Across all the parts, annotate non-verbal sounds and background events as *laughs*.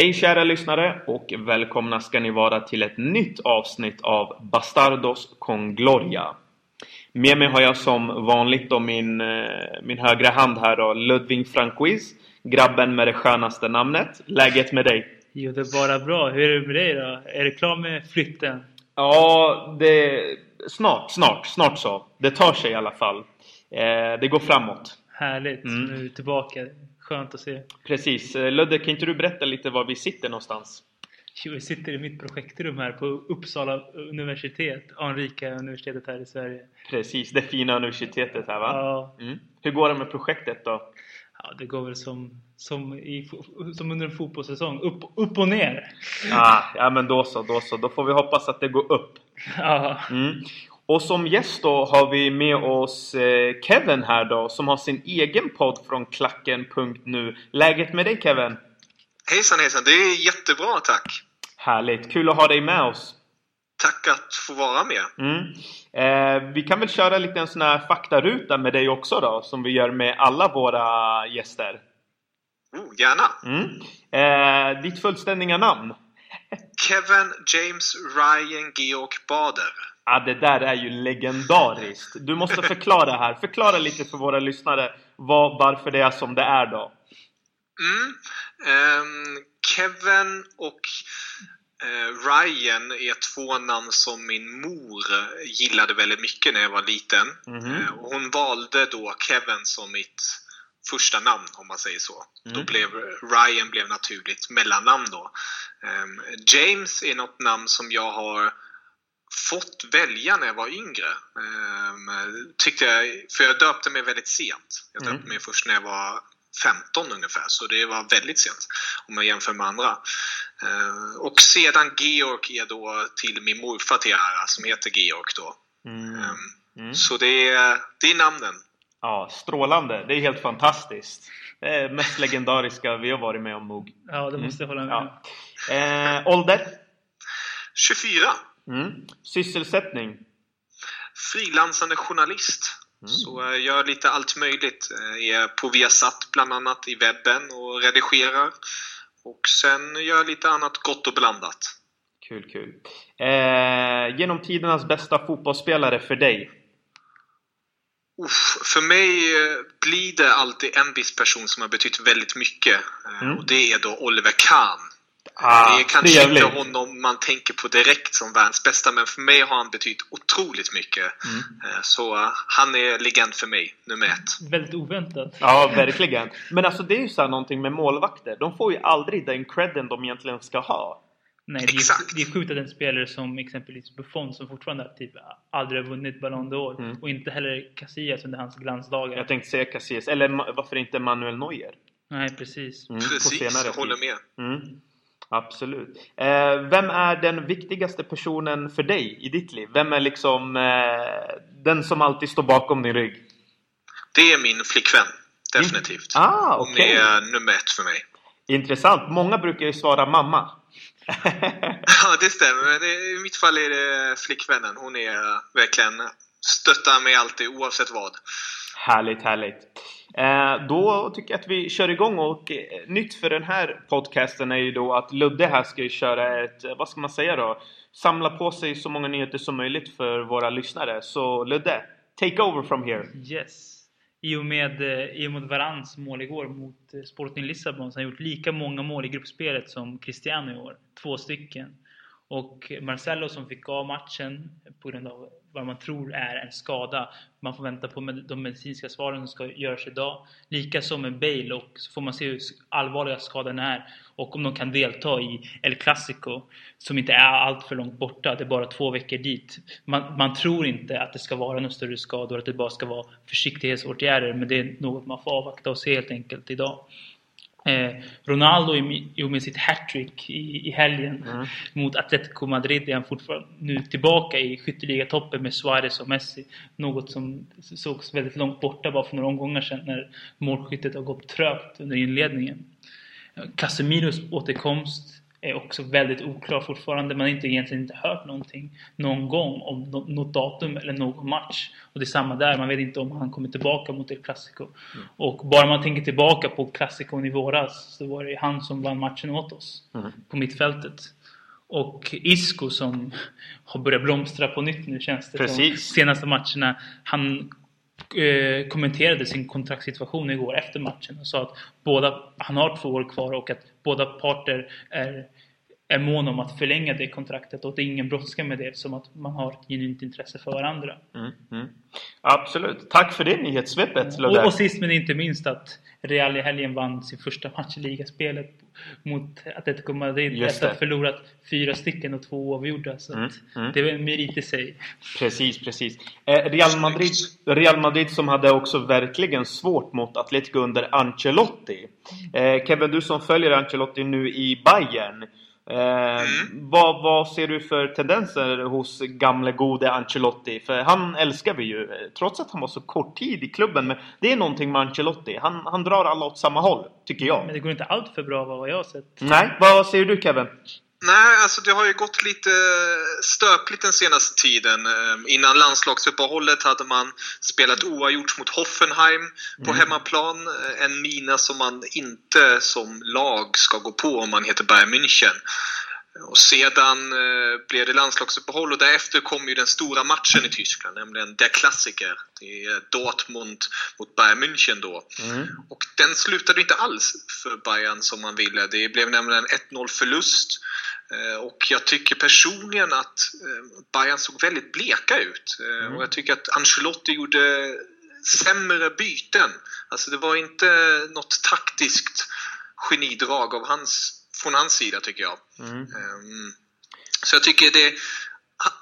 Hej kära lyssnare och välkomna ska ni vara till ett nytt avsnitt av Bastardos con Gloria. Med mig har jag som vanligt då min, eh, min högra hand här då, Ludvig Franquiz. Grabben med det skönaste namnet. Läget med dig? Jo, det är bara bra. Hur är det med dig då? Är du klar med flytten? Ja, det... Snart, snart, snart så. Det tar sig i alla fall. Eh, det går framåt. Härligt. Mm. Nu är du tillbaka. Skönt att se. Precis. Eh, Ludde, kan inte du berätta lite var vi sitter någonstans? Jo, vi sitter i mitt projektrum här på Uppsala universitet. Anrika universitetet här i Sverige. Precis, det fina universitetet här va? Ja, Mm. Hur går det med projektet då? ja det går väl som, som, i, som under en fotbollssäsong. Upp, upp och ner. Ah, ja men då så, då så. Då får vi hoppas att det går upp. Ja, Mm. Och som gäst då har vi med oss eh, Kevin här då som har sin egen podd från klacken.nu. Läget med dig Kevin? Hejsan hejsan, det är jättebra tack! Härligt, kul att ha dig med oss. Tack att få vara med. Mm. Eh, vi kan väl köra lite en sån här faktaruta med dig också då som vi gör med alla våra gäster. Oh, gärna! Mm. Eh, ditt fullständiga namn? Kevin James Ryan Georg Bader. Ja, det där är ju legendariskt. Du måste förklara här. Förklara lite för våra lyssnare vad, varför det är som det är då. Mm. Ehm, Kevin och eh, Ryan är två namn som min mor gillade väldigt mycket när jag var liten. Och hon valde då Kevin som mitt första namn om man säger så. Mm. Då blev Ryan blev naturligt mellannamn då. Ehm, James är något namn som jag har fått välja när jag var yngre. Ehm, tyckte jag, för jag döpte mig väldigt sent. Jag döpte Mm. mig först när jag var 15 ungefär, så det var väldigt sent om man jämför med andra. Ehm, och sedan Georg är då till min morfar till ära, som heter Georg då. Mm. Ehm, Mm. Så det är, det är namnen. Ja, strålande. Det är helt fantastiskt. Det är mest legendariska vi har varit med om nog. ja det måste jag hålla med om. Ja. Eh, ålder? 24. Mm. Sysselsättning? Frilansande journalist. Mm. Så jag gör lite allt möjligt. Eh, Är på Viasat bland annat i webben och redigerar. Och sen gör jag lite annat gott och blandat. Kul, kul. Eh, genom tidernas bästa fotbollsspelare för dig? Uff, för mig eh, blir det alltid en viss person som har betytt väldigt mycket. Eh, Mm. Och det är då Oliver Kahn. Ah, det är kanske trevligt. inte honom man tänker på direkt som världens bästa, men för mig har han betytt otroligt mycket. Mm. Eh, Så eh, han är legend för mig, nummer ett. Väldigt oväntat. Ja, verkligen. Men alltså det är ju så här någonting med målvakter. De får ju aldrig den credden de egentligen ska ha. Nej, det är, Exakt. det är sjukt att en spelare som exempelvis Buffon som fortfarande typ aldrig har vunnit Ballon d'Or Mm. och inte heller Casillas under hans glansdagar. Jag tänkte säga Casillas, eller varför inte Manuel Neuer? Nej, precis. Mm, på Precis, senare jag håller med. Mm, absolut. Eh, vem är den viktigaste personen för dig i ditt liv? Vem är liksom eh, den som alltid står bakom din rygg? Det är min flickvän, definitivt. Ah, Hon okej. är nummer ett för mig. Intressant. Många brukar ju svara mamma. *laughs* Ja, det stämmer. I mitt fall är det flickvännen. Hon är eh, verkligen stöttar mig alltid oavsett vad. Härligt, härligt. Eh, då tycker jag att vi kör igång och eh, nytt för den här podcasten är ju då att Ludde här ska ju köra ett, eh, vad ska man säga då? Samla på sig så många nyheter som möjligt för våra lyssnare. Så Ludde, take over from here. Yes. I och med, i och med Varans mål igår mot Sporting Lissabon så har han gjort lika många mål i gruppspelet som Cristiano i år. Två stycken. Och Marcelo som fick av matchen på grund av vad man tror är en skada. Man får vänta på de medicinska svaren som ska göras idag. Likaså med Bale och så får man se hur allvarliga skadan är. Och om de kan delta i El Clasico som inte är allt för långt borta. Det är bara två veckor dit. Man, man tror inte att det ska vara några större skador, att det bara ska vara försiktighetsåtgärder. Men det är något man får avvakta och se helt enkelt idag. Eh, Ronaldo med sitt hattrick i, i helgen Mm. mot Atletico Madrid är han fortfarande nu tillbaka i skytteligatoppen med Suarez och Messi. Något som sågs väldigt långt borta bara för några omgångar sedan när målskyttet har gått trögt under inledningen. Casemiros återkomst är också väldigt oklar fortfarande. Man har inte egentligen inte hört någonting någon gång om något datum eller någon match. Och det är samma där, man vet inte om han kommer tillbaka mot El Clasico. Mm. Och bara man tänker tillbaka på Clasico i våras så var det han som vann matchen åt oss mm. på mittfältet. Och Isco som har börjat blomstra på nytt nu känns det Precis. De senaste matcherna. Han eh, kommenterade sin kontraktssituation igår efter matchen och sa att båda, han har två år kvar och att båda parter är, är mån om att förlänga det kontraktet och det är ingen brådska med det som att man har ett genuint intresse för varandra. Mm, mm. Absolut. Tack för det nyhetssvepet och, och sist men inte minst att Real i helgen vann sin första match i ligaspelet mot Atletico Madrid efter att ha förlorat fyra stycken och två oavgjorda. Så mm, mm. det är en merit i sig. Precis, precis. Eh, Real, Madrid, Real Madrid som hade också verkligen svårt mot Atletico under Ancelotti. Eh, Kevin, du som följer Ancelotti nu i Bayern mm. vad, vad, ser du för tendenser hos gamle gode Ancelotti? För han älskar vi ju, trots att han var så kort tid i klubben. Men det är någonting med Ancelotti. Han, han drar alla åt samma håll, tycker jag. Men det går inte allt för bra vad jag har sett. Nej, vad säger du Kevin? Nej, alltså det har ju gått lite stöpligt den senaste tiden. Ehm, innan landslagsuppehållet hade man spelat oavgjort mot Hoffenheim på mm. hemmaplan. En mina som man inte som lag ska gå på om man heter Bayern München. Och sedan eh, blev det landslagsuppehåll och därefter kom ju den stora matchen i Tyskland, nämligen der Klassiker. Det är Dortmund mot Bayern München då. Mm. Och den slutade inte alls för Bayern som man ville. Det blev nämligen 1-0 förlust. Eh, och jag tycker personligen att eh, Bayern såg väldigt bleka ut. Mm. Och jag tycker att Ancelotti gjorde sämre byten. Alltså det var inte något taktiskt genidrag av hans från hans sida tycker jag. Mm. Um, så jag tycker det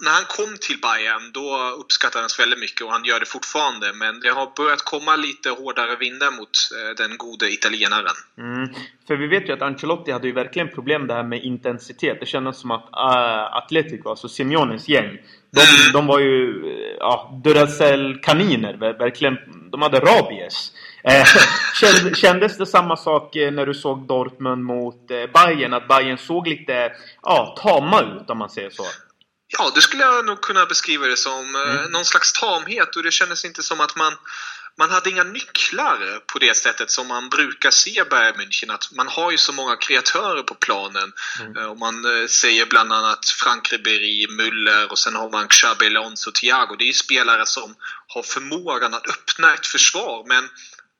när han kom till Bayern då uppskattades väldigt mycket och han gör det fortfarande men det har börjat komma lite hårdare vindar mot eh, den gode italienaren. Mm. För vi vet ju att Ancelotti hade ju verkligen problem det här med intensitet. Det kändes som att uh, Atletico, alltså Simeones gäng, de, mm. de var ju ja, Duracell-kaniner. Verkligen, de hade rabies. Eh, *laughs* kändes det samma sak eh, när du såg Dortmund mot eh, Bayern? Att Bayern såg lite ja, tama ut om man säger så? Ja, det skulle jag nog kunna beskriva det som. Mm. Någon slags tamhet och det kändes inte som att man man hade inga nycklar på det sättet som man brukar se Bayern München. Att man har ju så många kreatörer på planen. Mm. Och man säger bland annat Frank Ribéry, Müller och sen har man Xabi Alonso, Thiago. Det är ju spelare som har förmågan att öppna ett försvar. Men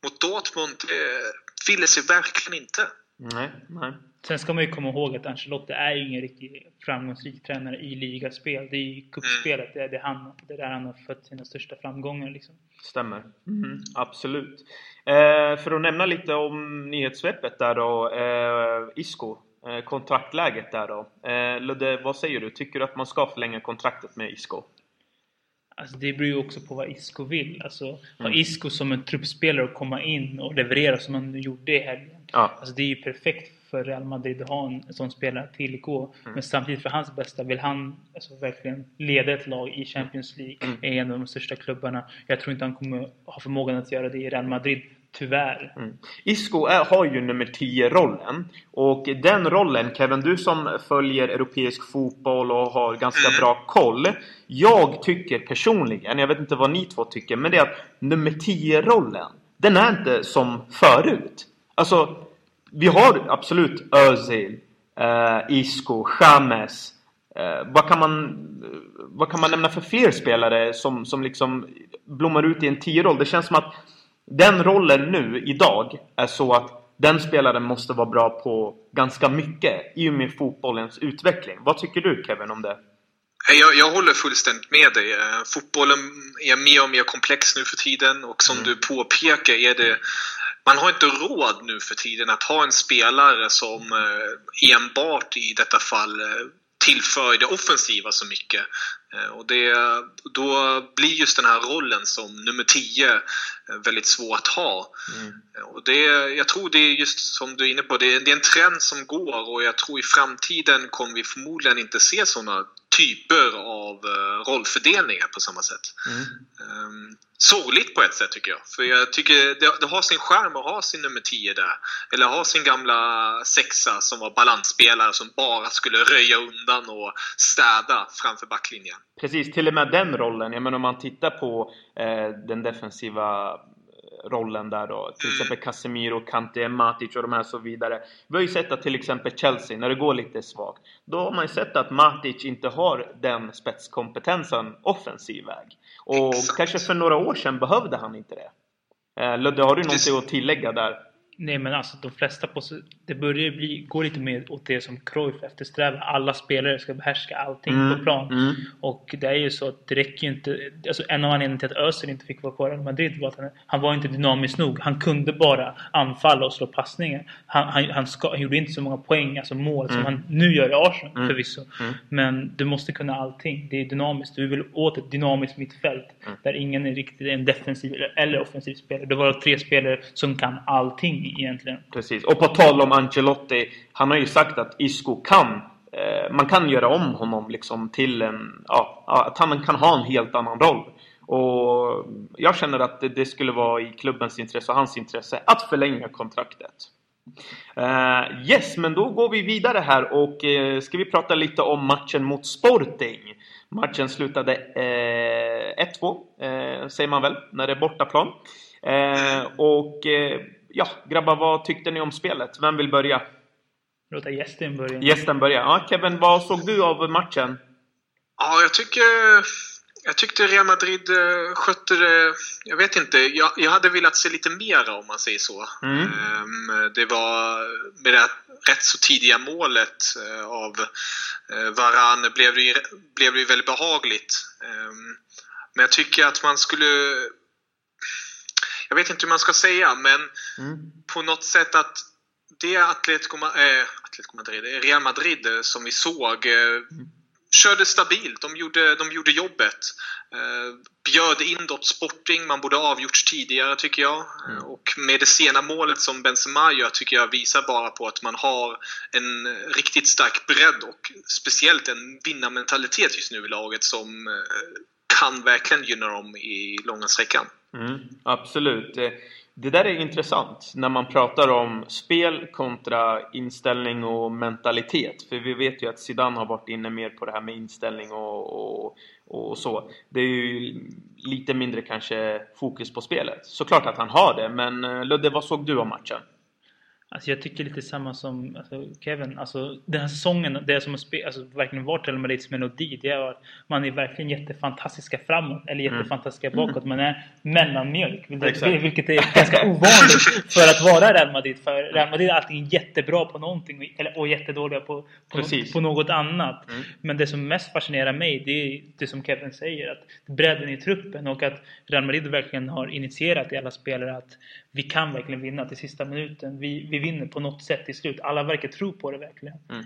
mot Dortmund eh, ville sig verkligen inte. Nej, nej. Sen ska man ju komma ihåg att Ancelotti är ju ingen riktigt framgångsrik tränare i ligaspel. Det är ju cupspelet, mm. det, är han, det är där han har fått sina största framgångar. Liksom. Stämmer. Mm, absolut. Eh, för att nämna lite om nyhetssvepet där då. Eh, Isco, eh, kontraktläget där då. Eh, Ludde, vad säger du? Tycker du att man ska förlänga kontraktet med Isco? Alltså det beror ju också på vad Isco vill. Alltså, mm. ha Isco som en truppspelare och komma in och leverera som han gjorde i helgen. Ja. Alltså det är ju perfekt för Real Madrid att ha en sån spelare att tillgå. Mm. Men samtidigt för hans bästa vill han alltså, verkligen leda ett lag i Champions League. Mm. Är en av de största klubbarna. Jag tror inte han kommer ha förmågan att göra det i Real Madrid. Tyvärr. Mm. Isco är, har ju nummer 10-rollen. Och den rollen, Kevin, du som följer europeisk fotboll och har ganska mm. bra koll. Jag tycker personligen, jag vet inte vad ni två tycker, men det är att nummer 10-rollen, den är inte som förut. Alltså, vi har absolut Özil, eh, Isco, James. Eh, vad, kan man, vad kan man nämna för fler spelare som, som liksom blommar ut i en 10-roll? Det känns som att den rollen nu, idag, är så att den spelaren måste vara bra på ganska mycket i och med fotbollens utveckling. Vad tycker du Kevin om det? Jag, jag håller fullständigt med dig. Eh, fotbollen är mer och mer komplex nu för tiden och som mm. du påpekar är det man har inte råd nu för tiden att ha en spelare som eh, enbart i detta fall eh, tillför det offensiva så mycket. Och det, då blir just den här rollen som nummer 10 eh, väldigt svår att ha. Mm. Och det, jag tror det är just som du är inne på, det är, det är en trend som går och jag tror i framtiden kommer vi förmodligen inte se sådana typer av eh, rollfördelningar på samma sätt. Mm. Ehm, sorgligt på ett sätt tycker jag. För jag tycker det, det har sin skärm att ha sin nummer 10 där. Eller ha sin gamla sexa som var balansspelare som bara skulle röja undan och städa framför backlinjen. Precis, till och med den rollen. Jag menar om man tittar på den defensiva rollen där då. Till exempel Casemiro, Kante, Matic och de här så vidare. Vi har ju sett att till exempel Chelsea, när det går lite svagt, då har man ju sett att Matic inte har den spetskompetensen offensiv väg. Och Exakt. kanske för några år sedan behövde han inte det. Eh, Ludde, har du någonting att tillägga där? Nej men alltså de flesta Det börjar bli, gå lite mer åt det som Cruyff eftersträvar. Alla spelare ska behärska allting mm, på plan. Mm. Och det är ju så att det räcker ju inte. Alltså en av anledningarna till att Özil inte fick vara kvar i Madrid var att han, han var inte dynamisk nog. Han kunde bara anfalla och slå passningar. Han, han, han, ska, han gjorde inte så många poäng, alltså mål, mm. som han nu gör i Arsenal mm. förvisso. Mm. Men du måste kunna allting. Det är dynamiskt. Du vill åt ett dynamiskt mittfält. Mm. Där ingen är riktigt en defensiv eller offensiv spelare. Det var tre spelare som kan allting egentligen. Precis. Och på tal om Ancelotti. Han har ju sagt att Isco kan eh, man kan göra om honom liksom till en... Ja, att han kan ha en helt annan roll. Och jag känner att det, det skulle vara i klubbens intresse och hans intresse att förlänga kontraktet. Uh, yes, men då går vi vidare här och uh, ska vi prata lite om matchen mot Sporting. Matchen slutade eh, uh, 1-2, säger man väl, när det är bortaplan. och ja, grabbar, vad tyckte ni om spelet? Vem vill börja? Låta gästen börja. Gästen börja. Ja, Kevin, vad såg du av matchen? Ja, jag tycker... Jag tyckte Real Madrid eh, skötte det... Jag vet inte. Jag, jag hade velat se lite mera om man säger så. Mm. Um, det var med det rätt så tidiga målet uh, av uh, Varan blev det, blev det väldigt behagligt. Um, men jag tycker att man skulle jag vet inte hur man ska säga, men mm. på något sätt att det Atletico, äh, Atletico Madrid, Real Madrid eh, som vi såg äh, körde stabilt. De gjorde, de gjorde jobbet. Eh, bjöd in Dot Sporting, man borde ha avgjorts tidigare tycker jag. Mm. Och med det sena målet som Benzema gör tycker jag visar bara på att man har en riktigt stark bredd och speciellt en vinnarmentalitet just nu i laget som kan verkligen gynna dem i långa sträckan. Mm, absolut. Eh, det där är intressant när man pratar om spel kontra inställning och mentalitet. För vi vet ju att Zidane har varit inne mer på det här med inställning och, och, och så. Det är ju lite mindre kanske fokus på spelet. Såklart att han har det, men eh, Ludde, vad såg du av matchen? Alltså jag tycker lite samma som alltså Kevin. Alltså den här säsongen, det som har alltså verkligen varit Real Madrids melodi, det är att man är verkligen jättefantastiska framåt eller mm. jättefantastiska bakåt. Mm. Man är mellanmjölk. Vilket är ganska ovanligt *laughs* för att vara Real Madrid. För Real Madrid är alltid jättebra på någonting eller, och jättedåliga på, på, något, på något annat. Mm. Men det som mest fascinerar mig, det är det som Kevin säger. Att bredden i truppen och att Real Madrid verkligen har initierat i alla spelare att vi kan verkligen vinna till sista minuten. Vi, vi vinner på något sätt till slut. Alla verkar tro på det verkligen. Mm.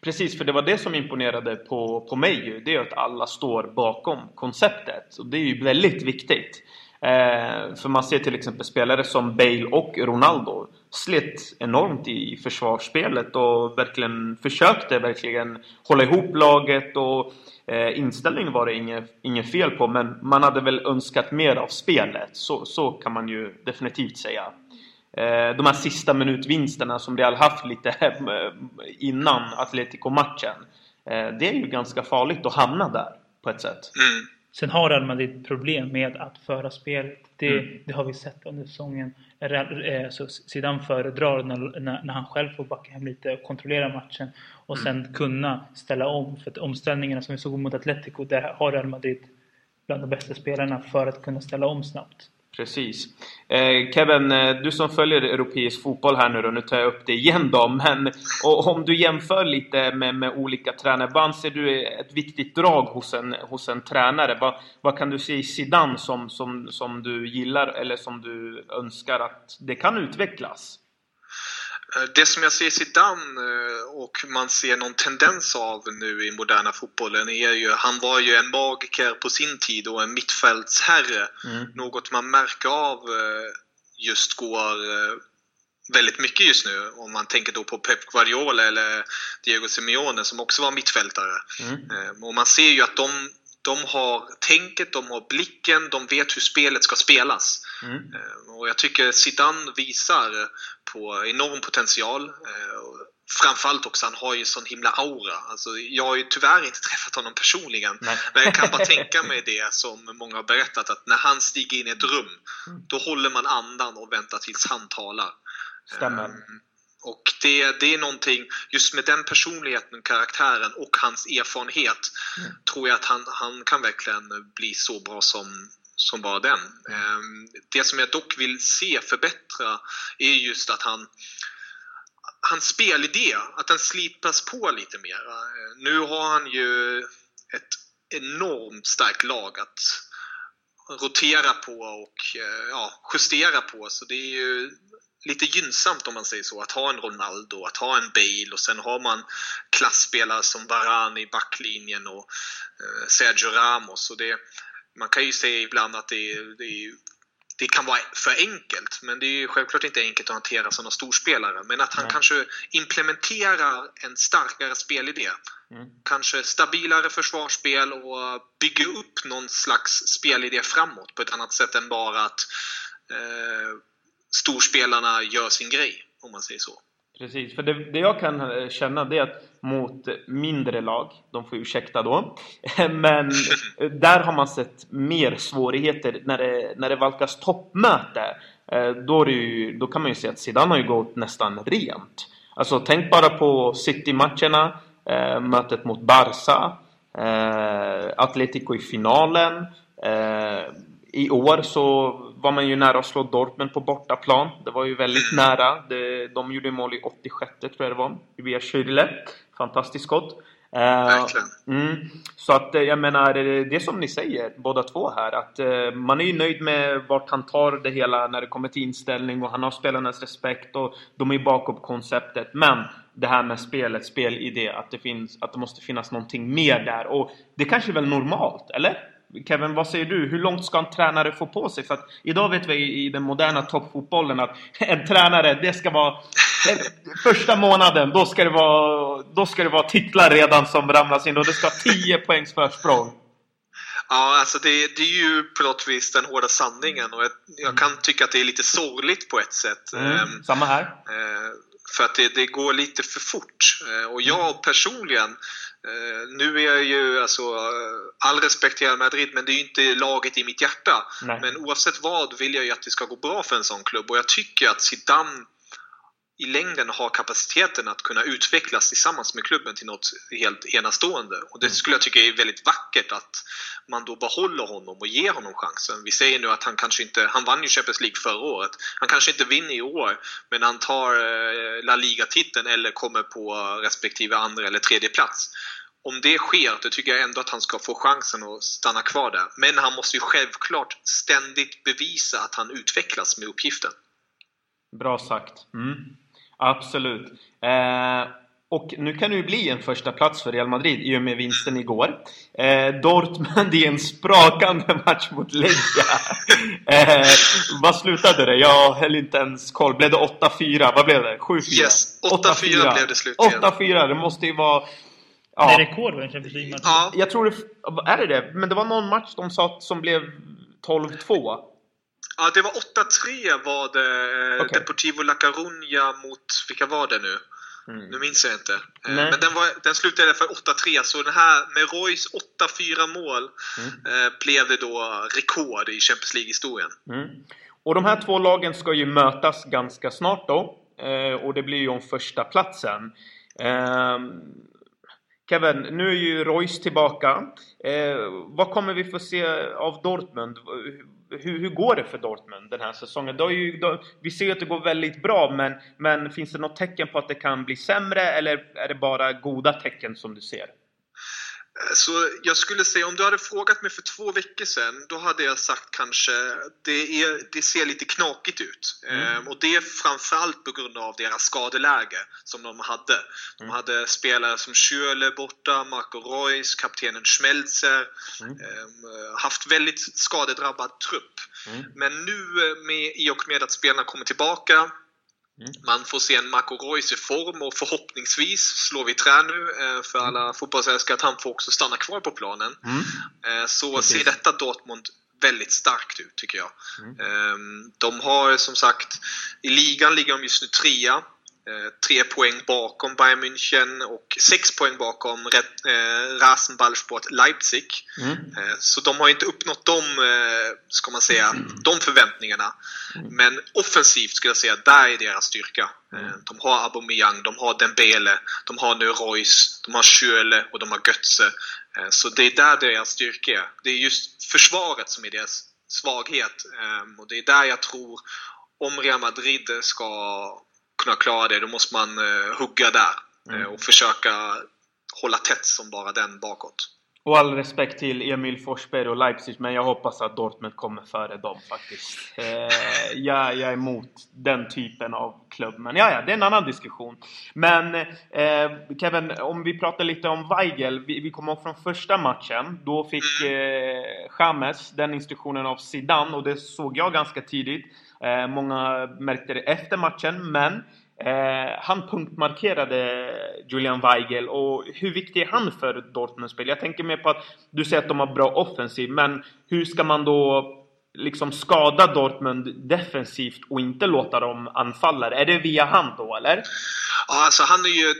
Precis, för det var det som imponerade på, på mig ju. Det är att alla står bakom konceptet. Och det är ju väldigt viktigt. Eh, för man ser till exempel spelare som Bale och Ronaldo slet enormt i försvarsspelet och verkligen försökte verkligen hålla ihop laget och eh, inställningen var det inget, inget fel på men man hade väl önskat mer av spelet. Så, så kan man ju definitivt säga. Eh, de här sista minutvinsterna som Real haft lite *laughs* innan Atletico-matchen. Eh, det är ju ganska farligt att hamna där på ett sätt. Mm. Sen har Real Madrid problem med att föra spelet. Det, mm. det har vi sett under säsongen. Så Zidane föredrar när, när, när, han själv får backa hem lite och kontrollera matchen och sen mm. kunna ställa om. För att omställningarna som vi såg mot Atletico, där har Real Madrid bland de bästa spelarna för att kunna ställa om snabbt. Precis. Eh, Kevin, eh, du som följer europeisk fotboll här nu då, nu tar jag upp det igen då, *laughs* men och, om du jämför lite med, med olika tränare, vad anser du är ett viktigt drag hos en, hos en tränare? Vad, vad kan du se i Zidane som, som, som du gillar eller som du önskar att det kan utvecklas? Eh, det som jag ser i Zidane eh, och man ser någon tendens av nu i moderna fotbollen är ju, han var ju en magiker på sin tid och en mittfältsherre. Mm. Något man märker av eh, just går väldigt mycket just nu. Om man tänker då på Pep Guardiola eller Diego Simeone som också var mittfältare. Mm. Och man ser ju att de de har tänket, de har blicken, de vet hur spelet ska spelas. Mm. Eh, och jag tycker Zidane visar på enorm potential. Eh, framförallt också, han har ju sån himla aura. Alltså, jag har ju tyvärr inte *laughs* träffat honom personligen. Nej. Men jag kan bara *laughs* tänka mig det som många har berättat, att när han stiger in i ett rum, Mm. då håller man andan och väntar tills han talar. Stämmer. Ehm, Och det, det är någonting, just med den personligheten, karaktären och hans erfarenhet, Mm. tror jag att han, han kan verkligen bli så bra som, som bara den. Ehm, det som jag dock vill se förbättra är just att han hans spelidé, att den slipas på lite mer. Ehm, nu har han ju ett enormt starkt lag att rotera på och eh, ja, justera på. Så det är ju lite gynnsamt om man säger så, att ha en Ronaldo, att ha en Bale och sen har man klassspelare som Varane i backlinjen och eh, Sergio Ramos. Och det, man kan ju säga ibland att det, det, det kan vara för enkelt, men det är ju självklart inte enkelt att hantera sådana storspelare. Men att han Nej. kanske implementerar en starkare spelidé. Mm. Kanske stabilare försvarsspel och bygger upp någon slags spelidé framåt på ett annat sätt än bara att eh, storspelarna gör sin grej, om man säger så. Precis, för det, det jag kan eh, känna det är att mot mindre lag, de får ursäkta då, *laughs* men där har man sett mer svårigheter när det, när det valkas toppmöte. Eh, då, är det ju, då kan man ju se att Zidane har ju gått nästan rent. Alltså tänk bara på City-matcherna, eh, mötet mot Barca, Atletico i finalen. I år så var man ju nära att slå Dortmund på bortaplan. Det var ju väldigt nära. Det, de gjorde mål i 86 tror jag det var, via Schürrle. Fantastiskt skott. Verkligen. Mm, så att eh, jag menar, eh, det som ni säger båda två här att eh, man är ju nöjd med vart han tar det hela när det kommer till inställning och han har spelarnas respekt och de är bakom konceptet. Men det här med spelet, spelidé, att det, finns, att det måste finnas någonting mer där och det kanske är väl normalt, eller? Kevin, vad säger du? Hur långt ska en tränare få på sig? För att idag vet vi i den moderna toppfotbollen att *laughs* en tränare, det ska vara första månaden, då ska det vara, då ska det vara titlar redan som ramlas in och det ska vara 10 *laughs* poängs försprång. Ja, alltså det, det är ju på något vis den hårda sanningen och jag, jag kan tycka att det är lite sorgligt på ett sätt. Ehm, Mm, samma här. Eh, För att det, det går lite för fort. Eh, Och jag personligen, nu är jag ju alltså, eh, all respekt till Real Madrid, men det är ju inte laget i mitt hjärta. Nej. Men oavsett vad vill jag ju att det ska gå bra för en sån klubb och jag tycker att Zidane i längden har kapaciteten att kunna utvecklas tillsammans med klubben till något helt enastående. Och det skulle jag tycka är väldigt vackert att man då behåller honom och ger honom chansen. Vi säger nu att han kanske inte, han vann ju Champions League förra året. Han kanske inte vinner i år, men han tar eh, La Liga-titeln eller kommer på respektive andra eller tredje plats. Om det sker, då tycker jag ändå att han ska få chansen att stanna kvar där. Men han måste ju självklart ständigt bevisa att han utvecklas med uppgiften. Bra sagt. Mm. Absolut. Eh, och nu kan det ju bli en första plats för Real Madrid i och med vinsten igår. Eh, Dortmund i en sprakande match mot Legia. Eh, vad slutade det? Jag höll inte ens koll. Blev det 8-4? Vad blev det? 7-4? Yes, 8-4 blev det slutligen. 8-4, det måste ju vara... Det Ja, är rekord va? Ja, jag tror det... Är det det? Men det var någon match de sa som blev 12-2. Ja, det var 8-3 var det. eh, Okej. Deportivo La Coruña mot, vilka var det nu? Mm. Nu minns jag inte. Eh, Nej. Men den, var, den slutade fall 8-3, så den här med Roys 8-4 mål Mm. eh, blev det då rekord i Champions League-historien. Mm. Och de här två lagen ska ju mötas ganska snart då. Eh, och det blir ju om första platsen. Ehm, Kevin, nu är ju Royce tillbaka. Eh, vad kommer vi få se av Dortmund? Hur, hur går det för Dortmund den här säsongen? Det ju, det, vi ser att det går väldigt bra, men, men finns det något tecken på att det kan bli sämre eller är det bara goda tecken som du ser? Så jag skulle säga, om du hade frågat mig för två veckor sedan, då hade jag sagt kanske det, är, det ser lite knakigt ut. Mm. Ehm, och det är framförallt på grund av deras skadeläge som de hade. De Mm. hade spelare som Schürrle borta, Marco Reus, kaptenen Schmelzer. Mm. Ehm, haft väldigt skadedrabbad trupp. Mm. Men nu eh, med, i och med att spelarna kommer tillbaka Mm. Man får se en Marco Reus i form och förhoppningsvis slår vi trä nu eh, för alla mm. fotbollsälskare att han får också stanna kvar på planen. Mm. Eh, så Precis. ser detta Dortmund väldigt starkt ut tycker jag. Mm. Ehm, de har som sagt, i ligan ligger de just nu trea. Eh, tre poäng bakom Bayern München och sex poäng bakom eh, Rasenballsport Leipzig. Mm. Eh, så de har inte uppnått de, ska man säga, de förväntningarna. Mm. Men offensivt skulle jag säga, där är deras styrka. Mm. De har Aubameyang, de har Dembele, de har nu Reus, de har Schürrle och de har Götze. Så det är där deras styrka är. Det är just försvaret som är deras svaghet. Och det är där jag tror, om Real Madrid ska kunna klara det, då måste man eh, hugga där mm. Eh, och försöka hålla tätt som bara den bakåt. Och all respekt till Emil Forsberg och Leipzig, men jag hoppas att Dortmund kommer före dem faktiskt. Eh, jag, jag är emot den typen av klubb. Men ja, ja, det är en annan diskussion. Men eh, Kevin, om vi pratar lite om Weigel. Vi, vi kommer ihåg från första matchen. Då fick mm. eh, James den instruktionen av Zidane och det såg jag ganska tidigt. Eh, många märkte det efter matchen, men Eh, han punktmarkerade Julian Weigel och hur viktig är han för Dortmunds spel? Jag tänker mer på att du säger att de har bra offensiv, men hur ska man då liksom skada Dortmund defensivt och inte låta dem anfalla? Är det via han då, eller? Ja, alltså han är ju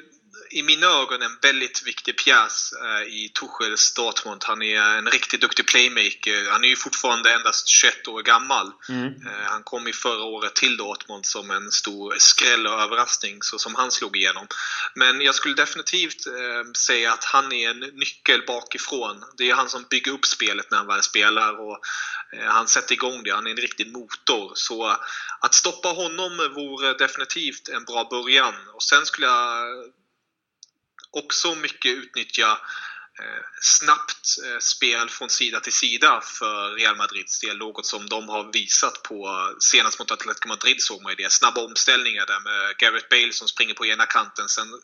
i mina ögon en väldigt viktig pjäs eh, i Tuchels Dortmund. Han är en riktigt duktig playmaker. Han är ju fortfarande endast 21 år gammal. Mm. Eh, han kom i förra året till Dortmund som en stor skräll och överraskning, så som han slog igenom. Men jag skulle definitivt eh, säga att han är en nyckel bakifrån. Det är han som bygger upp spelet när han väl spelar och han sätter igång det. Han är en riktig motor. Så att stoppa honom vore definitivt en bra början. Och sen skulle jag också mycket utnyttja eh, snabbt eh, spel från sida till sida för Real Madrids del. Något som de har visat på senast mot Atletico Madrid såg man ju det. Snabba omställningar där med Gareth Bale som springer på ena kanten. Sen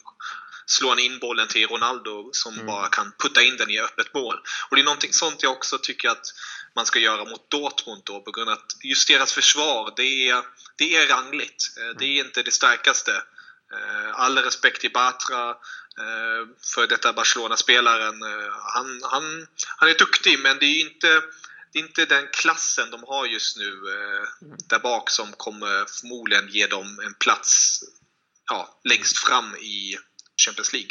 slår han in bollen till Ronaldo som mm. bara kan putta in den i öppet mål. Och det är någonting sånt jag också tycker att man ska göra mot Dortmund då på grund av att just deras försvar, det är, det är rangligt. Eh, det är inte det starkaste. All respekt till Batra, för detta Barcelona-spelaren. Eh, han, han, han är duktig, men det är inte, det är inte den klassen de har just nu eh, där bak som kommer förmodligen ge dem en plats ja, längst fram i Champions League.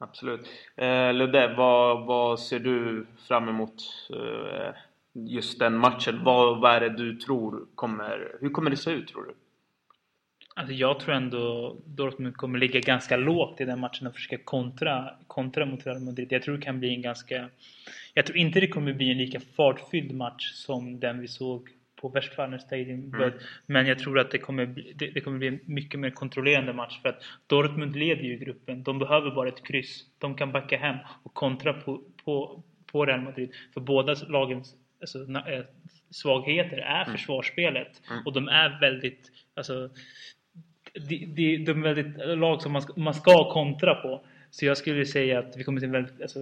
Absolut. Eh, Ludde, vad, vad ser du fram emot eh, just den matchen? Vad, vad är det du tror kommer... Hur kommer det se ut, tror du? Alltså jag tror ändå Dortmund kommer ligga ganska lågt i den matchen och försöka kontra, kontra mot Real Madrid. Jag tror det kan bli en ganska... Jag tror inte det kommer bli en lika fartfylld match som den vi såg på Westfalen Stadium. Mm. Men jag tror att det kommer, bli, det, det, kommer bli en mycket mer kontrollerande match för att Dortmund leder ju gruppen. De behöver bara ett kryss. De kan backa hem och kontra på, på, på Real Madrid. För båda lagens alltså, eh, svagheter är mm. försvarsspelet. Mm. Och de är väldigt... Alltså, de, de, de är väldigt lag som man ska, man ska kontra på. Så jag skulle säga att vi kommer till en väldigt, alltså,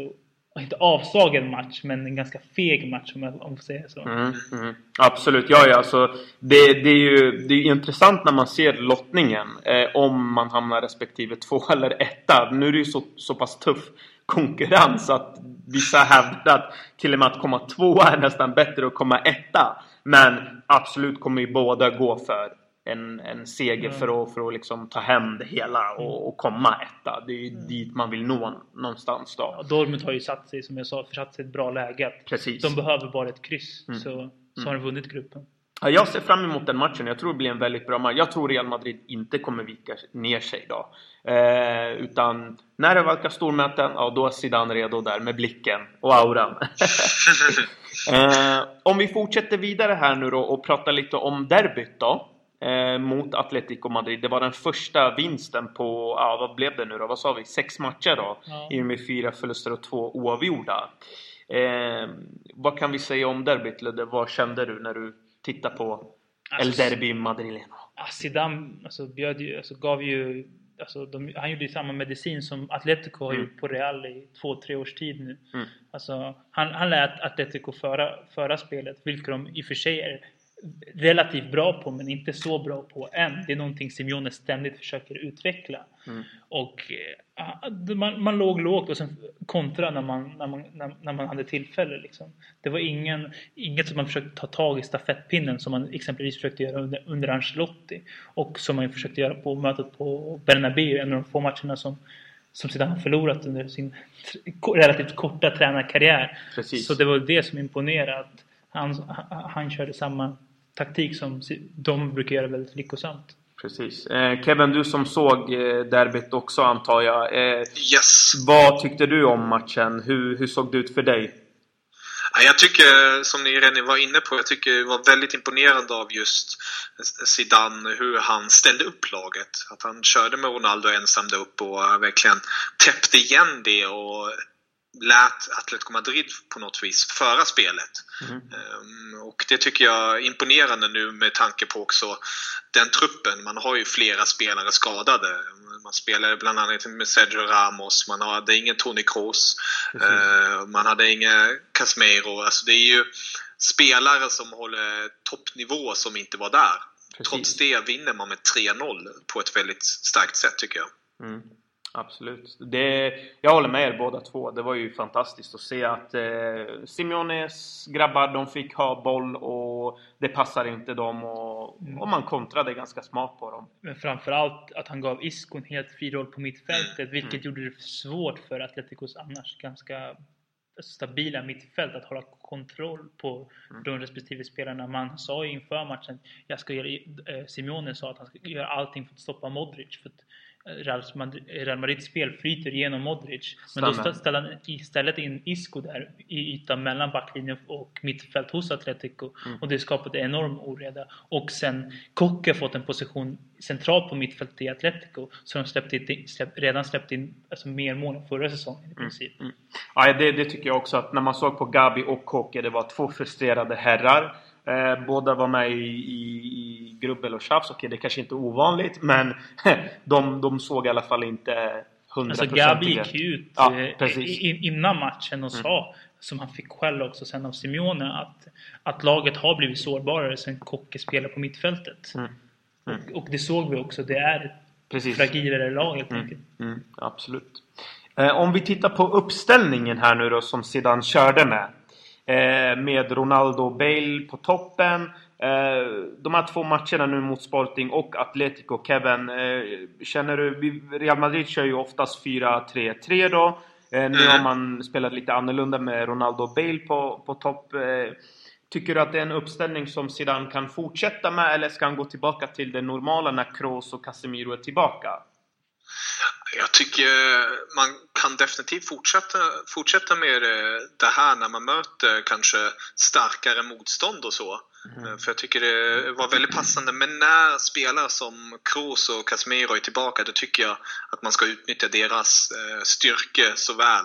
inte avslagen match, men en ganska feg match om jag får säga så. Mm, mm. Absolut, ja, ja alltså, det, det, är ju det är intressant när man ser lottningen. Eh, om man hamnar respektive två *laughs* eller etta. Nu är det ju så, så pass tuff konkurrens att vissa hävdar att till och med att komma tvåa är nästan bättre än att komma etta. Men absolut kommer ju båda gå för en, en seger mm. för att, för att liksom ta hem det hela och, och komma etta. Det är ju mm. dit man vill nå någonstans då. Ja, Dortmund har ju satt sig, som jag sa, försatt sig i ett bra läge. Precis. De behöver bara ett kryss mm. så, så har de mm. vunnit gruppen. Ja, jag ser fram emot den matchen. Jag tror det blir en väldigt bra match. Jag tror Real Madrid inte kommer vika ner sig då. Eh, utan när det verkar stormöten, ja då är Zidane redo där med blicken och auran. *laughs* eh, om vi fortsätter vidare här nu då och pratar lite om derbyt då eh, mot Atletico Madrid. Det var den första vinsten på, ja vad blev det nu då? Vad sa vi? Sex matcher då? Ja. I och med fyra förluster och två oavgjorda. Eh, vad kan vi säga om derbyt Ludde? Vad kände du när du tittade på alltså, El Derby Madrileno? Zidane alltså, bjöd ju, alltså, gav ju Alltså, de, han gjorde ju samma medicin som Atletico har mm. gjort på Real i två, tre års tid nu. Mm. Alltså, han, han lät Atletico föra, föra spelet, vilket de i och för sig är relativt bra på men inte så bra på än. Det är någonting Simeone ständigt försöker utveckla. Mm. Och uh, man, man låg lågt och sen kontra när man, när man, när, när man hade tillfälle. Liksom. Det var ingen, inget som man försökte ta tag i stafettpinnen som man exempelvis försökte göra under, under Ancelotti. Och som man försökte göra på mötet på Bernabéu, en av de få matcherna som som sedan har förlorat under sin relativt korta tränarkarriär. Precis. Så det var det som imponerade. Att han, han körde samma taktik som de brukar göra väldigt lyckosamt. Precis. Eh, Kevin, du som såg eh, derbyt också antar jag. Eh, yes. Vad tyckte du om matchen? Hur, hur såg det ut för dig? Jag tycker, som ni redan var inne på, jag tycker det var väldigt imponerande av just Zidane hur han ställde upp laget. Att han körde med Ronaldo ensam där uppe och verkligen täppte igen det och lät Atletico Madrid på något vis föra spelet. Mm. Um, och det tycker jag är imponerande nu med tanke på också den truppen. Man har ju flera spelare skadade. Man spelade bland annat med Sergio Ramos, man hade ingen Toni Kroos, uh, man hade ingen Casemiro. Alltså det är ju spelare som håller toppnivå som inte var där. Precis. Trots det vinner man med 3-0 på ett väldigt starkt sätt tycker jag. Mm. Absolut. Det, jag håller med er båda två. Det var ju fantastiskt att se att eh, Simeones grabbar, de fick ha boll och det passar inte dem och, mm. och man kontrade ganska smart på dem. Men framförallt att han gav Isco en helt fri roll på mittfältet, vilket mm. gjorde det svårt för Atleticos annars ganska stabila mittfält att hålla kontroll på mm. de respektive spelarna. Man sa ju inför matchen, jag ska göra, eh, Simeone sa att han ska göra allting för att stoppa Modric. För att Real Madrids spel flyter genom Modric. Men Stämmer. då ställer han istället in Isco där i ytan mellan backlinjen och mittfält hos Atletico. Mm. Och det skapade enorm oreda. Och sen Kocke fått en position centralt på mittfältet i Atletico. Så de släppte in, släpp, redan släppt in alltså, mer mål än förra säsongen i mm. princip. Mm. Mm. Ja, det, det, tycker jag också att när man såg på Gabi och Kocke, det var två frustrerade herrar. Eh, båda var med i, i, i grubbel och tjafs. Okej, det kanske inte är ovanligt men *laughs* de, de såg i alla fall inte 100% Alltså Gabi gick ut ja, eh, innan matchen och mm. sa, som han fick skäll också sen av Simeone, att, att laget har blivit sårbarare sen Kocke spelar på mittfältet. Mm. Mm. Och, och, det såg vi också. Det är ett Precis. fragilare lag helt mm. enkelt. Mm. absolut. Eh, om vi tittar på uppställningen här nu då som Zidane körde med. Eh, med Ronaldo och Bale på toppen. Eh, de här två matcherna nu mot Sporting och Atletico, Kevin. Eh, känner du... Real Madrid kör ju oftast 4-3-3 då. Nu har man spelat lite annorlunda med Ronaldo och Bale på, på topp. Tycker du att det är en uppställning som Zidane kan fortsätta med eller ska han gå tillbaka till det normala när Kroos och Casemiro är tillbaka? Jag tycker man kan definitivt fortsätta, fortsätta med det här när man möter kanske starkare motstånd och så. Mm. För jag tycker det var väldigt passande. Men när spelare som Kroos och Casemiro är tillbaka, då tycker jag att man ska utnyttja deras eh, styrke så väl.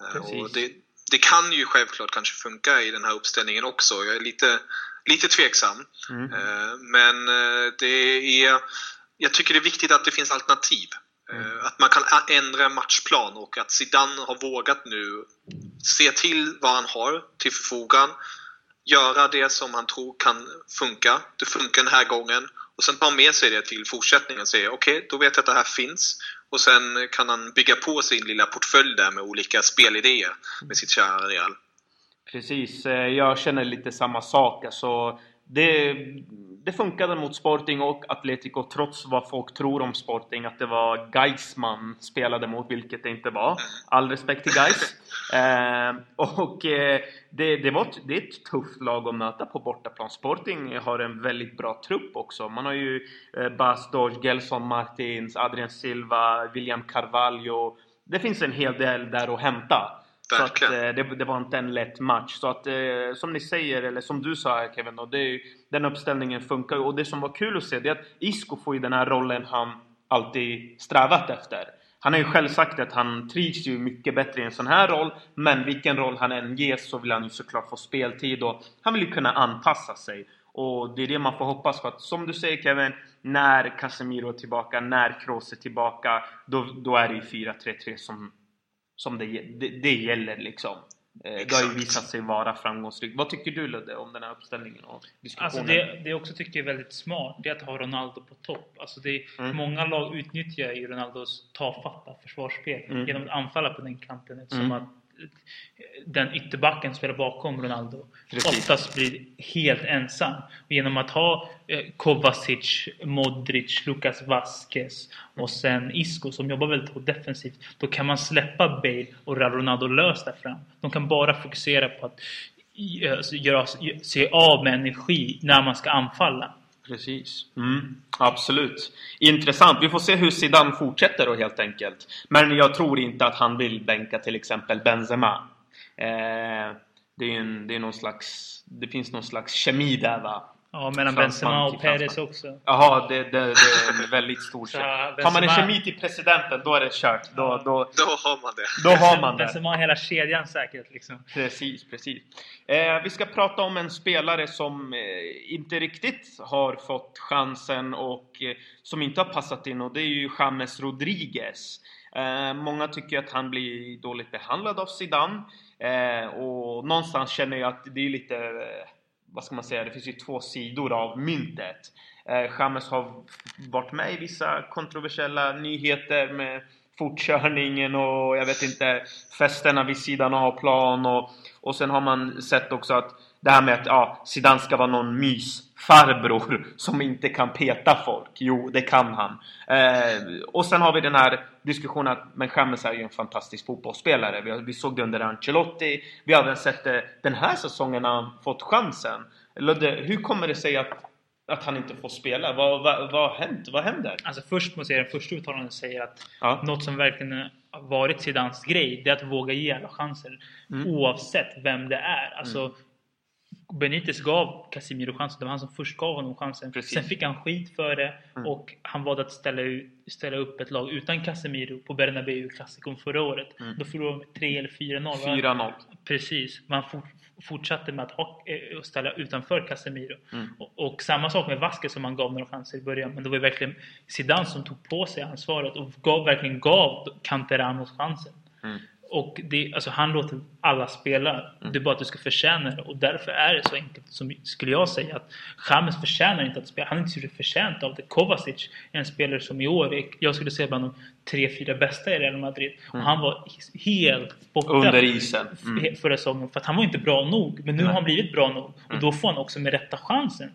Eh, det, det kan ju självklart kanske funka i den här uppställningen också. Jag är lite, lite tveksam. Mm. Men det är, jag tycker det är viktigt att det finns alternativ. Mm. Att man kan ändra matchplan och att Zidane har vågat nu se till vad han har till förfogan. Göra det som han tror kan funka. Det funkar den här gången. Och sen ta med sig det till fortsättningen och säga okej, okay, då vet jag att det här finns. Och sen kan han bygga på sin lilla portfölj där med olika spelidéer med sitt kära Real. Precis, eh, jag känner lite samma sak. Alltså, det, det funkade mot Sporting och Atletico trots vad folk tror om Sporting att det var Gais man spelade mot, vilket det inte var. All respekt till Gais. *laughs* Eh, och eh, det, det, var, det är ett tufft lag att möta på bortaplan. Sporting har en väldigt bra trupp också. Man har ju eh, Bas Gelson Martins, Adrian Silva, William Carvalho. Det finns en hel del där att hämta. Så att, eh, det, det, var inte en lätt match. Så att, eh, som ni säger, eller som du sa Kevin, då, det, den uppställningen funkar Och det som var kul att se, det är att Isco får ju den här rollen han alltid strävat efter. Han har ju själv sagt att han trivs ju mycket bättre i en sån här roll. Men vilken roll han än ges så vill han ju såklart få speltid och han vill ju kunna anpassa sig. Och det är det man får hoppas för att som du säger Kevin, när Casemiro är tillbaka, när Kroos är tillbaka, då, då är det ju 4-3-3 som som det, det, det gäller liksom. Eh, det har ju visat sig vara framgångsrikt. Vad tycker du Ludde om den här uppställningen och diskussionen? Alltså det, det jag också tycker är väldigt smart, det är att ha Ronaldo på topp. Alltså det, mm. Många lag utnyttjar ju Ronaldos tafatta försvarsspel mm. genom att anfalla på den kanten. Eftersom mm. att den ytterbacken spelar bakom Ronaldo Precis. oftast blir helt ensam. Och genom att ha eh, Kovacic, Modric, Lucas Vasquez och sen Isco som jobbar väldigt defensivt. Då kan man släppa Bale och Ronaldo löst där fram. De kan bara fokusera på att göra, se av med energi när man ska anfalla. Precis. Mm, absolut. Intressant. Vi får se hur Zidane fortsätter då helt enkelt. Men jag tror inte att han vill bänka till exempel Benzema. Eh, det, är en, det, är någon slags, det finns någon slags kemi där va? Ja, mellan Benzema och Perez också. Jaha, det, det, det är en *laughs* väldigt stor kemi. Har man en kemi till presidenten, då är det kört. Då, då, då har man det. Då har man det. Benzema har hela kedjan säkert. Liksom. Precis, precis. Eh, vi ska prata om en spelare som eh, inte riktigt har fått chansen och eh, som inte har passat in och det är ju James Rodriguez. Eh, många tycker att han blir dåligt behandlad av Zidane. Eh, och någonstans känner jag att det är lite eh, vad ska man säga, det finns ju två sidor av myntet. Eh, Chamez har varit med i vissa kontroversiella nyheter med fortkörningen och jag vet inte festerna vid sidan av plan och, och sen har man sett också att det här med att ja, Zidane ska vara någon mysfarbror *laughs* som inte kan peta folk. Jo, det kan han. Eh, och sen har vi den här diskussionen att men Chamez är ju en fantastisk fotbollsspelare. Vi, vi såg det under Ancelotti. Vi har även sett det den här säsongen när han fått chansen. Ludde, hur kommer det sig att att han inte får spela? Vad, vad, vad har hänt? Vad händer? Alltså först måste jag säga, första uttalandet säger att ja. något som verkligen har varit Zidans grej, det är att våga ge alla chanser. Mm. Oavsett vem det är. Alltså, mm. Benitez gav Casemiro chansen. Det var han som först gav honom chansen. Precis. Sen fick han skit för det mm. och han valde att ställa, ut, ställa upp ett lag utan Casemiro på Bernabéu klassikon förra året. Mm. Då förlorade de med 3 eller 4-0. 4-0. Precis. Man for, fortsatte med att ha, äh, ställa utanför Casemiro. Mm. Och, och, samma sak med Vasquez som han gav några chanser i början. Men det var ju verkligen Zidane som tog på sig ansvaret och gav, verkligen gav Canteranos chansen. Mm. Och det, alltså han låter alla spela. Mm. Det är bara att du ska förtjäna det. Och därför är det så enkelt, som skulle jag säga, att James förtjänar inte att spela. Han är inte så förtjänt av det. Kovacic är en spelare som i år är, jag skulle säga bland de tre, fyra bästa i Real Madrid. Mm. Och han var helt borta Under isen. Mm. förra säsongen. För att han var inte bra nog. Men nu Nej. har han blivit bra nog. Och mm. då får han också med rätta chansen.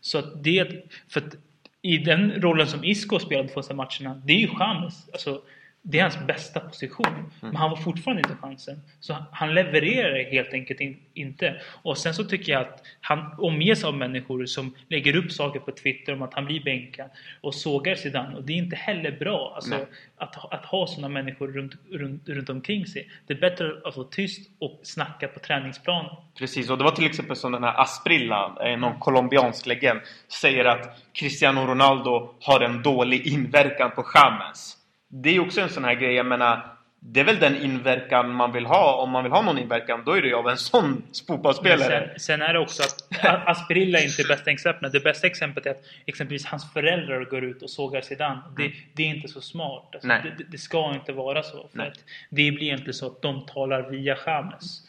Så att det... För att i den rollen som Isco spelade de matcherna, det är ju James. Alltså, det är hans bästa position. Mm. Men han var fortfarande inte chansen. Så han levererar helt enkelt in, inte. Och sen så tycker jag att han omges av människor som lägger upp saker på Twitter om att han blir bänkad och sågar Zidane. Och det är inte heller bra alltså, att, att ha sådana människor runt, runt, runt omkring sig. Det är bättre att vara tyst och snacka på träningsplanen. Precis, och det var till exempel som den här Asprilla, eh, någon colombiansk legend, säger att Cristiano Ronaldo har en dålig inverkan på James det är också en sån här grej, jag menar det är väl den inverkan man vill ha. Om man vill ha någon inverkan, då är det ju av en sån fotbollsspelare. Sen, sen, är det också att Asperilla är inte bästa exemplet. Det bästa exemplet är att exempelvis hans föräldrar går ut och sågar Zidane. Det, mm. det är inte så smart. Alltså, det, det, ska inte vara så. För att det blir inte så att de talar via James.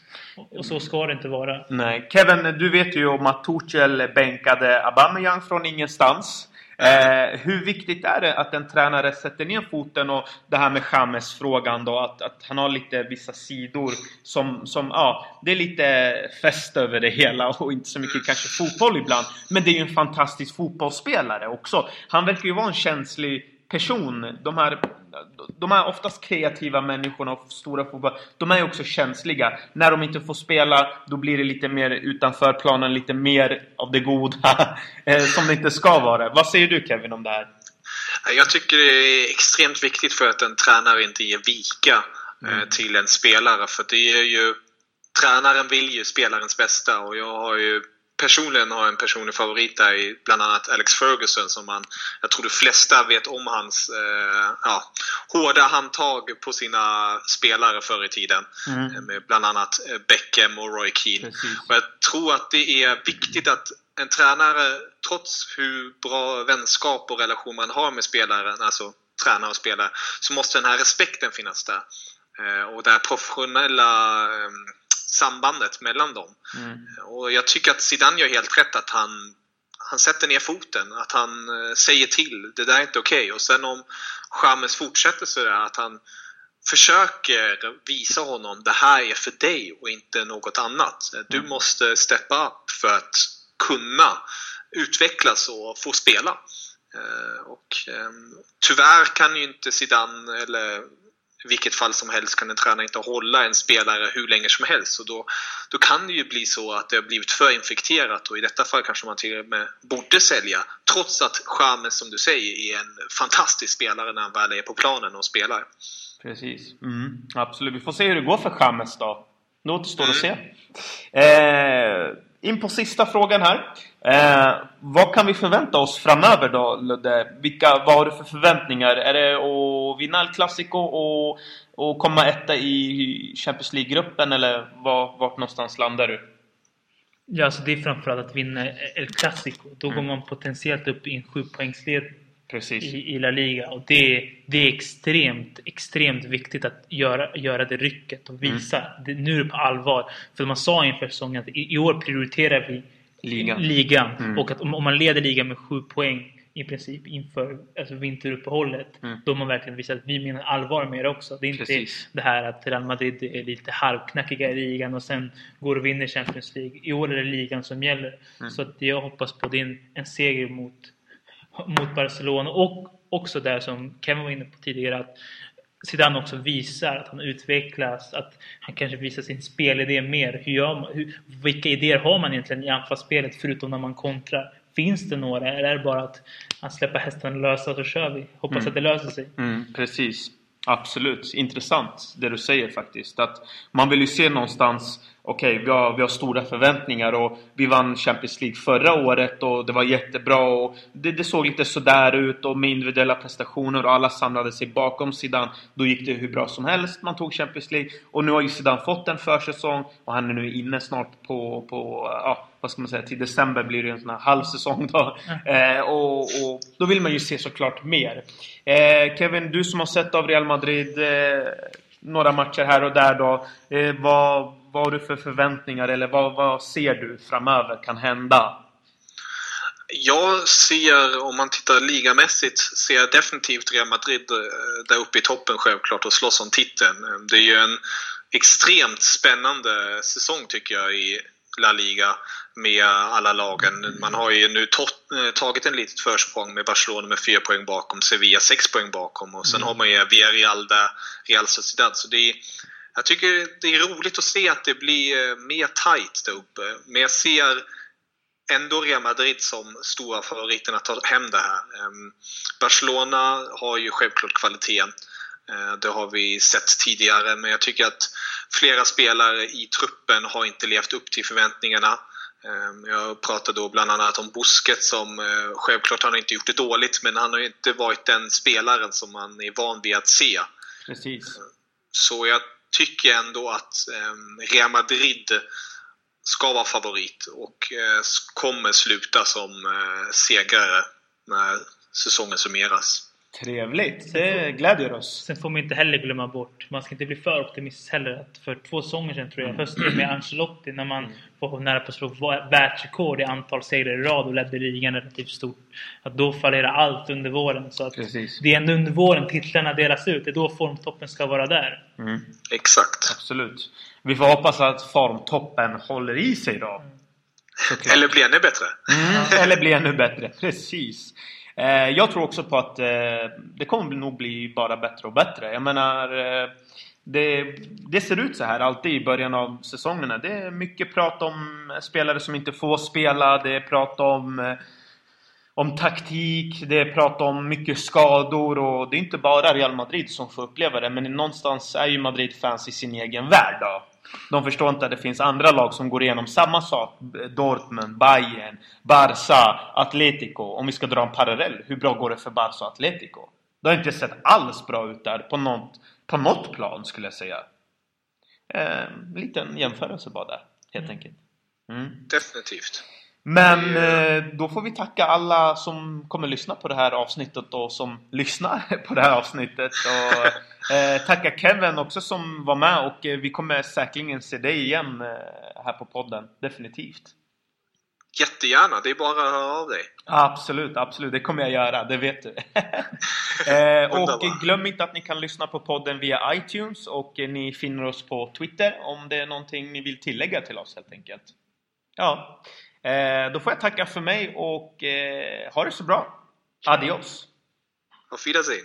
Och så ska det inte vara. Nej. Kevin, du vet ju om att Tuchel bänkade Aubameyang från ingenstans. Eh, hur viktigt är det att en tränare sätter ner foten och det här med James-frågan då, att, att han har lite vissa sidor som, som, ja, det är lite fest över det hela och inte så mycket kanske fotboll ibland. Men det är ju en fantastisk fotbollsspelare också. Han verkar ju vara en känslig person. De här de här oftast kreativa människorna och stora fotboll, de är ju också känsliga. När de inte får spela, då blir det lite mer utanför planen, lite mer av det goda *laughs* eh, som det inte ska vara. Vad säger du Kevin om det här? Jag tycker det är extremt viktigt för att en tränare inte ger vika eh, mm. till en spelare. För det är ju Tränaren vill ju spelarens bästa och jag har ju personligen har en personlig favorit där i bland annat Alex Ferguson som man, jag tror de flesta vet om hans eh, ja, hårda handtag på sina spelare förr i tiden. Mm. Med bland annat eh, Beckham och Roy Keane. Och jag tror att det är viktigt att en tränare, trots hur bra vänskap och relation man har med spelaren, alltså tränare och spelare, så måste den här respekten finnas där. Eh, och det här professionella eh, sambandet mellan dem. Mm. Och jag tycker att Zidane gör helt rätt att han, han sätter ner foten, att han eh, säger till, det där är inte okej. Okay. Och sen om Chamez fortsätter sådär, att han försöker visa honom det här är för dig och inte något annat. Du mm. måste steppa upp för att kunna utvecklas och få spela. Eh, och ehm, tyvärr kan ju inte Zidane eller vilket fall som helst kan en tränare inte hålla en spelare hur länge som helst. Och då, då kan det ju bli så att det har blivit för infekterat och i detta fall kanske man till och med borde sälja. Trots att Chamez, som du säger, är en fantastisk spelare när han väl är på planen och spelar. Precis. Mm, absolut. Vi får se hur det går för Chamez då. Det återstår mm. att se. Eh, in på sista frågan här. Eh, vad kan vi förvänta oss framöver då Ludde? Vilka, vad har du för förväntningar? Är det att vinna El Clasico och, och komma etta i Champions League-gruppen eller var, vart någonstans landar du? Ja, alltså det är framförallt att vinna El Clasico. Då mm. går man potentiellt upp i en sjupoängsled i, i La Liga. Och det, det är extremt, extremt viktigt att göra, göra det rycket och visa. Mm. Det, nu är det på allvar. För man sa inför säsongen att i, i år prioriterar vi ligan. ligan. Mm. Och att om, om, man leder ligan med sju poäng i princip inför alltså vinteruppehållet. Mm. Då har man verkligen visat att vi menar allvar med det också. Det är inte Precis. det här att Real Madrid är lite halvknackiga i ligan och sen går och vinner Champions League. I år är det ligan som gäller. Mm. Så att jag hoppas på det en, en seger mot, mot Barcelona. Och också där som Kevin var inne på tidigare att Zidane också visar att han utvecklas, att han kanske visar sin spelidé mer. Hur gör man, hur, vilka idéer har man egentligen i anfallsspelet förutom när man kontrar? Finns det några? Eller är det bara att han släpper hästen lösa och så kör vi? Hoppas mm. att det löser sig. Mm, precis. Absolut. Intressant det du säger faktiskt. Att man vill ju se någonstans okej, okay, vi, har, vi har stora förväntningar och vi vann Champions League förra året och det var jättebra och det, det såg lite sådär ut och med individuella prestationer och alla samlade sig bakom Zidane. Då gick det hur bra som helst. Man tog Champions League och nu har ju Zidane fått en försäsong och han är nu inne snart på, på ja, vad ska man säga, till december blir det en sån här halvsäsong då. Mm. Eh, och, och, då vill man ju se såklart mer. Eh, Kevin, du som har sett av Real Madrid eh, några matcher här och där då. Eh, vad, vad har du för förväntningar eller vad, vad ser du framöver kan hända? Jag ser, om man tittar ligamässigt, ser jag definitivt Real Madrid eh, där uppe i toppen självklart och slåss om titeln. Det är ju en extremt spännande säsong tycker jag i La Liga med alla lagen. Man har ju nu eh, tagit en litet försprång med Barcelona med fyra poäng bakom, Sevilla sex poäng bakom och sen mm. har man ju Villarreal där, Real Sociedad. Så det är, jag tycker det är roligt att se att det blir eh, mer tight där uppe. Men jag ser ändå Real Madrid som stora favoriten att ta hem det här. Ehm, Barcelona har ju självklart kvaliteten. Eh, det har vi sett tidigare, men jag tycker att flera spelare i truppen har inte levt upp till förväntningarna. Ehm, jag pratar då bland annat om Busquets som eh, självklart har han inte gjort det dåligt, men han har inte varit den spelaren som man är van vid att se. Precis. Så jag tycker ändå att ehm, Real Madrid ska vara favorit och eh, kommer sluta som eh, segrare när säsongen summeras. Trevligt! Det glädjer oss. Sen får man inte heller glömma bort, man ska inte bli för optimistisk heller, att för två säsonger sedan tror jag, mm. hösten med Ancelotti, när man mm. var nära på att slå världsrekord i antal segrar i rad och ledde ligan relativt stort. Att då fallerar allt under våren. Så att Precis. det är ändå under våren titlarna delas ut. Det är då formtoppen ska vara där. Mm. Exakt. Absolut. Vi får hoppas att formtoppen håller i sig då. Såklart. Eller blir ännu bättre. Mm, *laughs* eller blir ännu bättre. Precis. Eh, jag tror också på att eh, det kommer nog bli bara bättre och bättre. Jag menar, eh, det, det, ser ut så här alltid i början av säsongerna. Det är mycket prat om spelare som inte får spela. Det är prat om, eh, om taktik. Det är prat om mycket skador. Och det är inte bara Real Madrid som får uppleva det. Men någonstans är ju Madrid-fans i sin egen värld. Då. De förstår inte att det finns andra lag som går igenom samma sak. Dortmund, Bayern, Barça, Atletico. Om vi ska dra en parallell. Hur bra går det för Barça och Atletico? Det har inte sett alls bra ut där på något, på något plan skulle jag säga. Eh, liten jämförelse bara där, helt mm. enkelt. Mm. Definitivt. Men eh, då får vi tacka alla som kommer lyssna på det här avsnittet och som *laughs* lyssnar på det här avsnittet. Och eh, tacka Kevin också som var med och eh, vi kommer säkerligen se dig igen här på podden. Definitivt. Jättegärna, det är bara att höra av dig. Absolut, absolut. Det kommer jag göra, det vet du. *laughs* och glöm inte att ni kan lyssna på podden via iTunes och ni finner oss på Twitter om det är någonting ni vill tillägga till oss helt enkelt. Ja, då får jag tacka för mig och eh, ha det så bra. Adios! Auf Wiedersehen!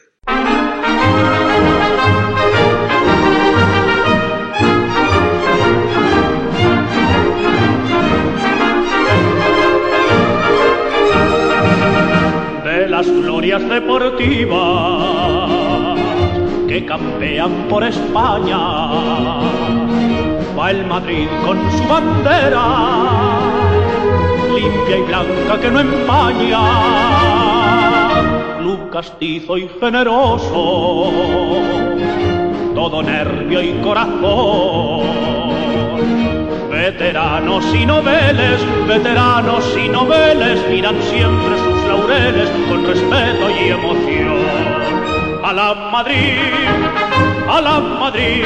de las glorias deportivas que campean por España. Va el Madrid con su bandera, limpia y blanca que no empaña. Club castizo y generoso, todo nervio y corazón Veteranos y noveles, veteranos y noveles miran siempre sus laureles con respeto y emoción. A la Madrid, a la Madrid,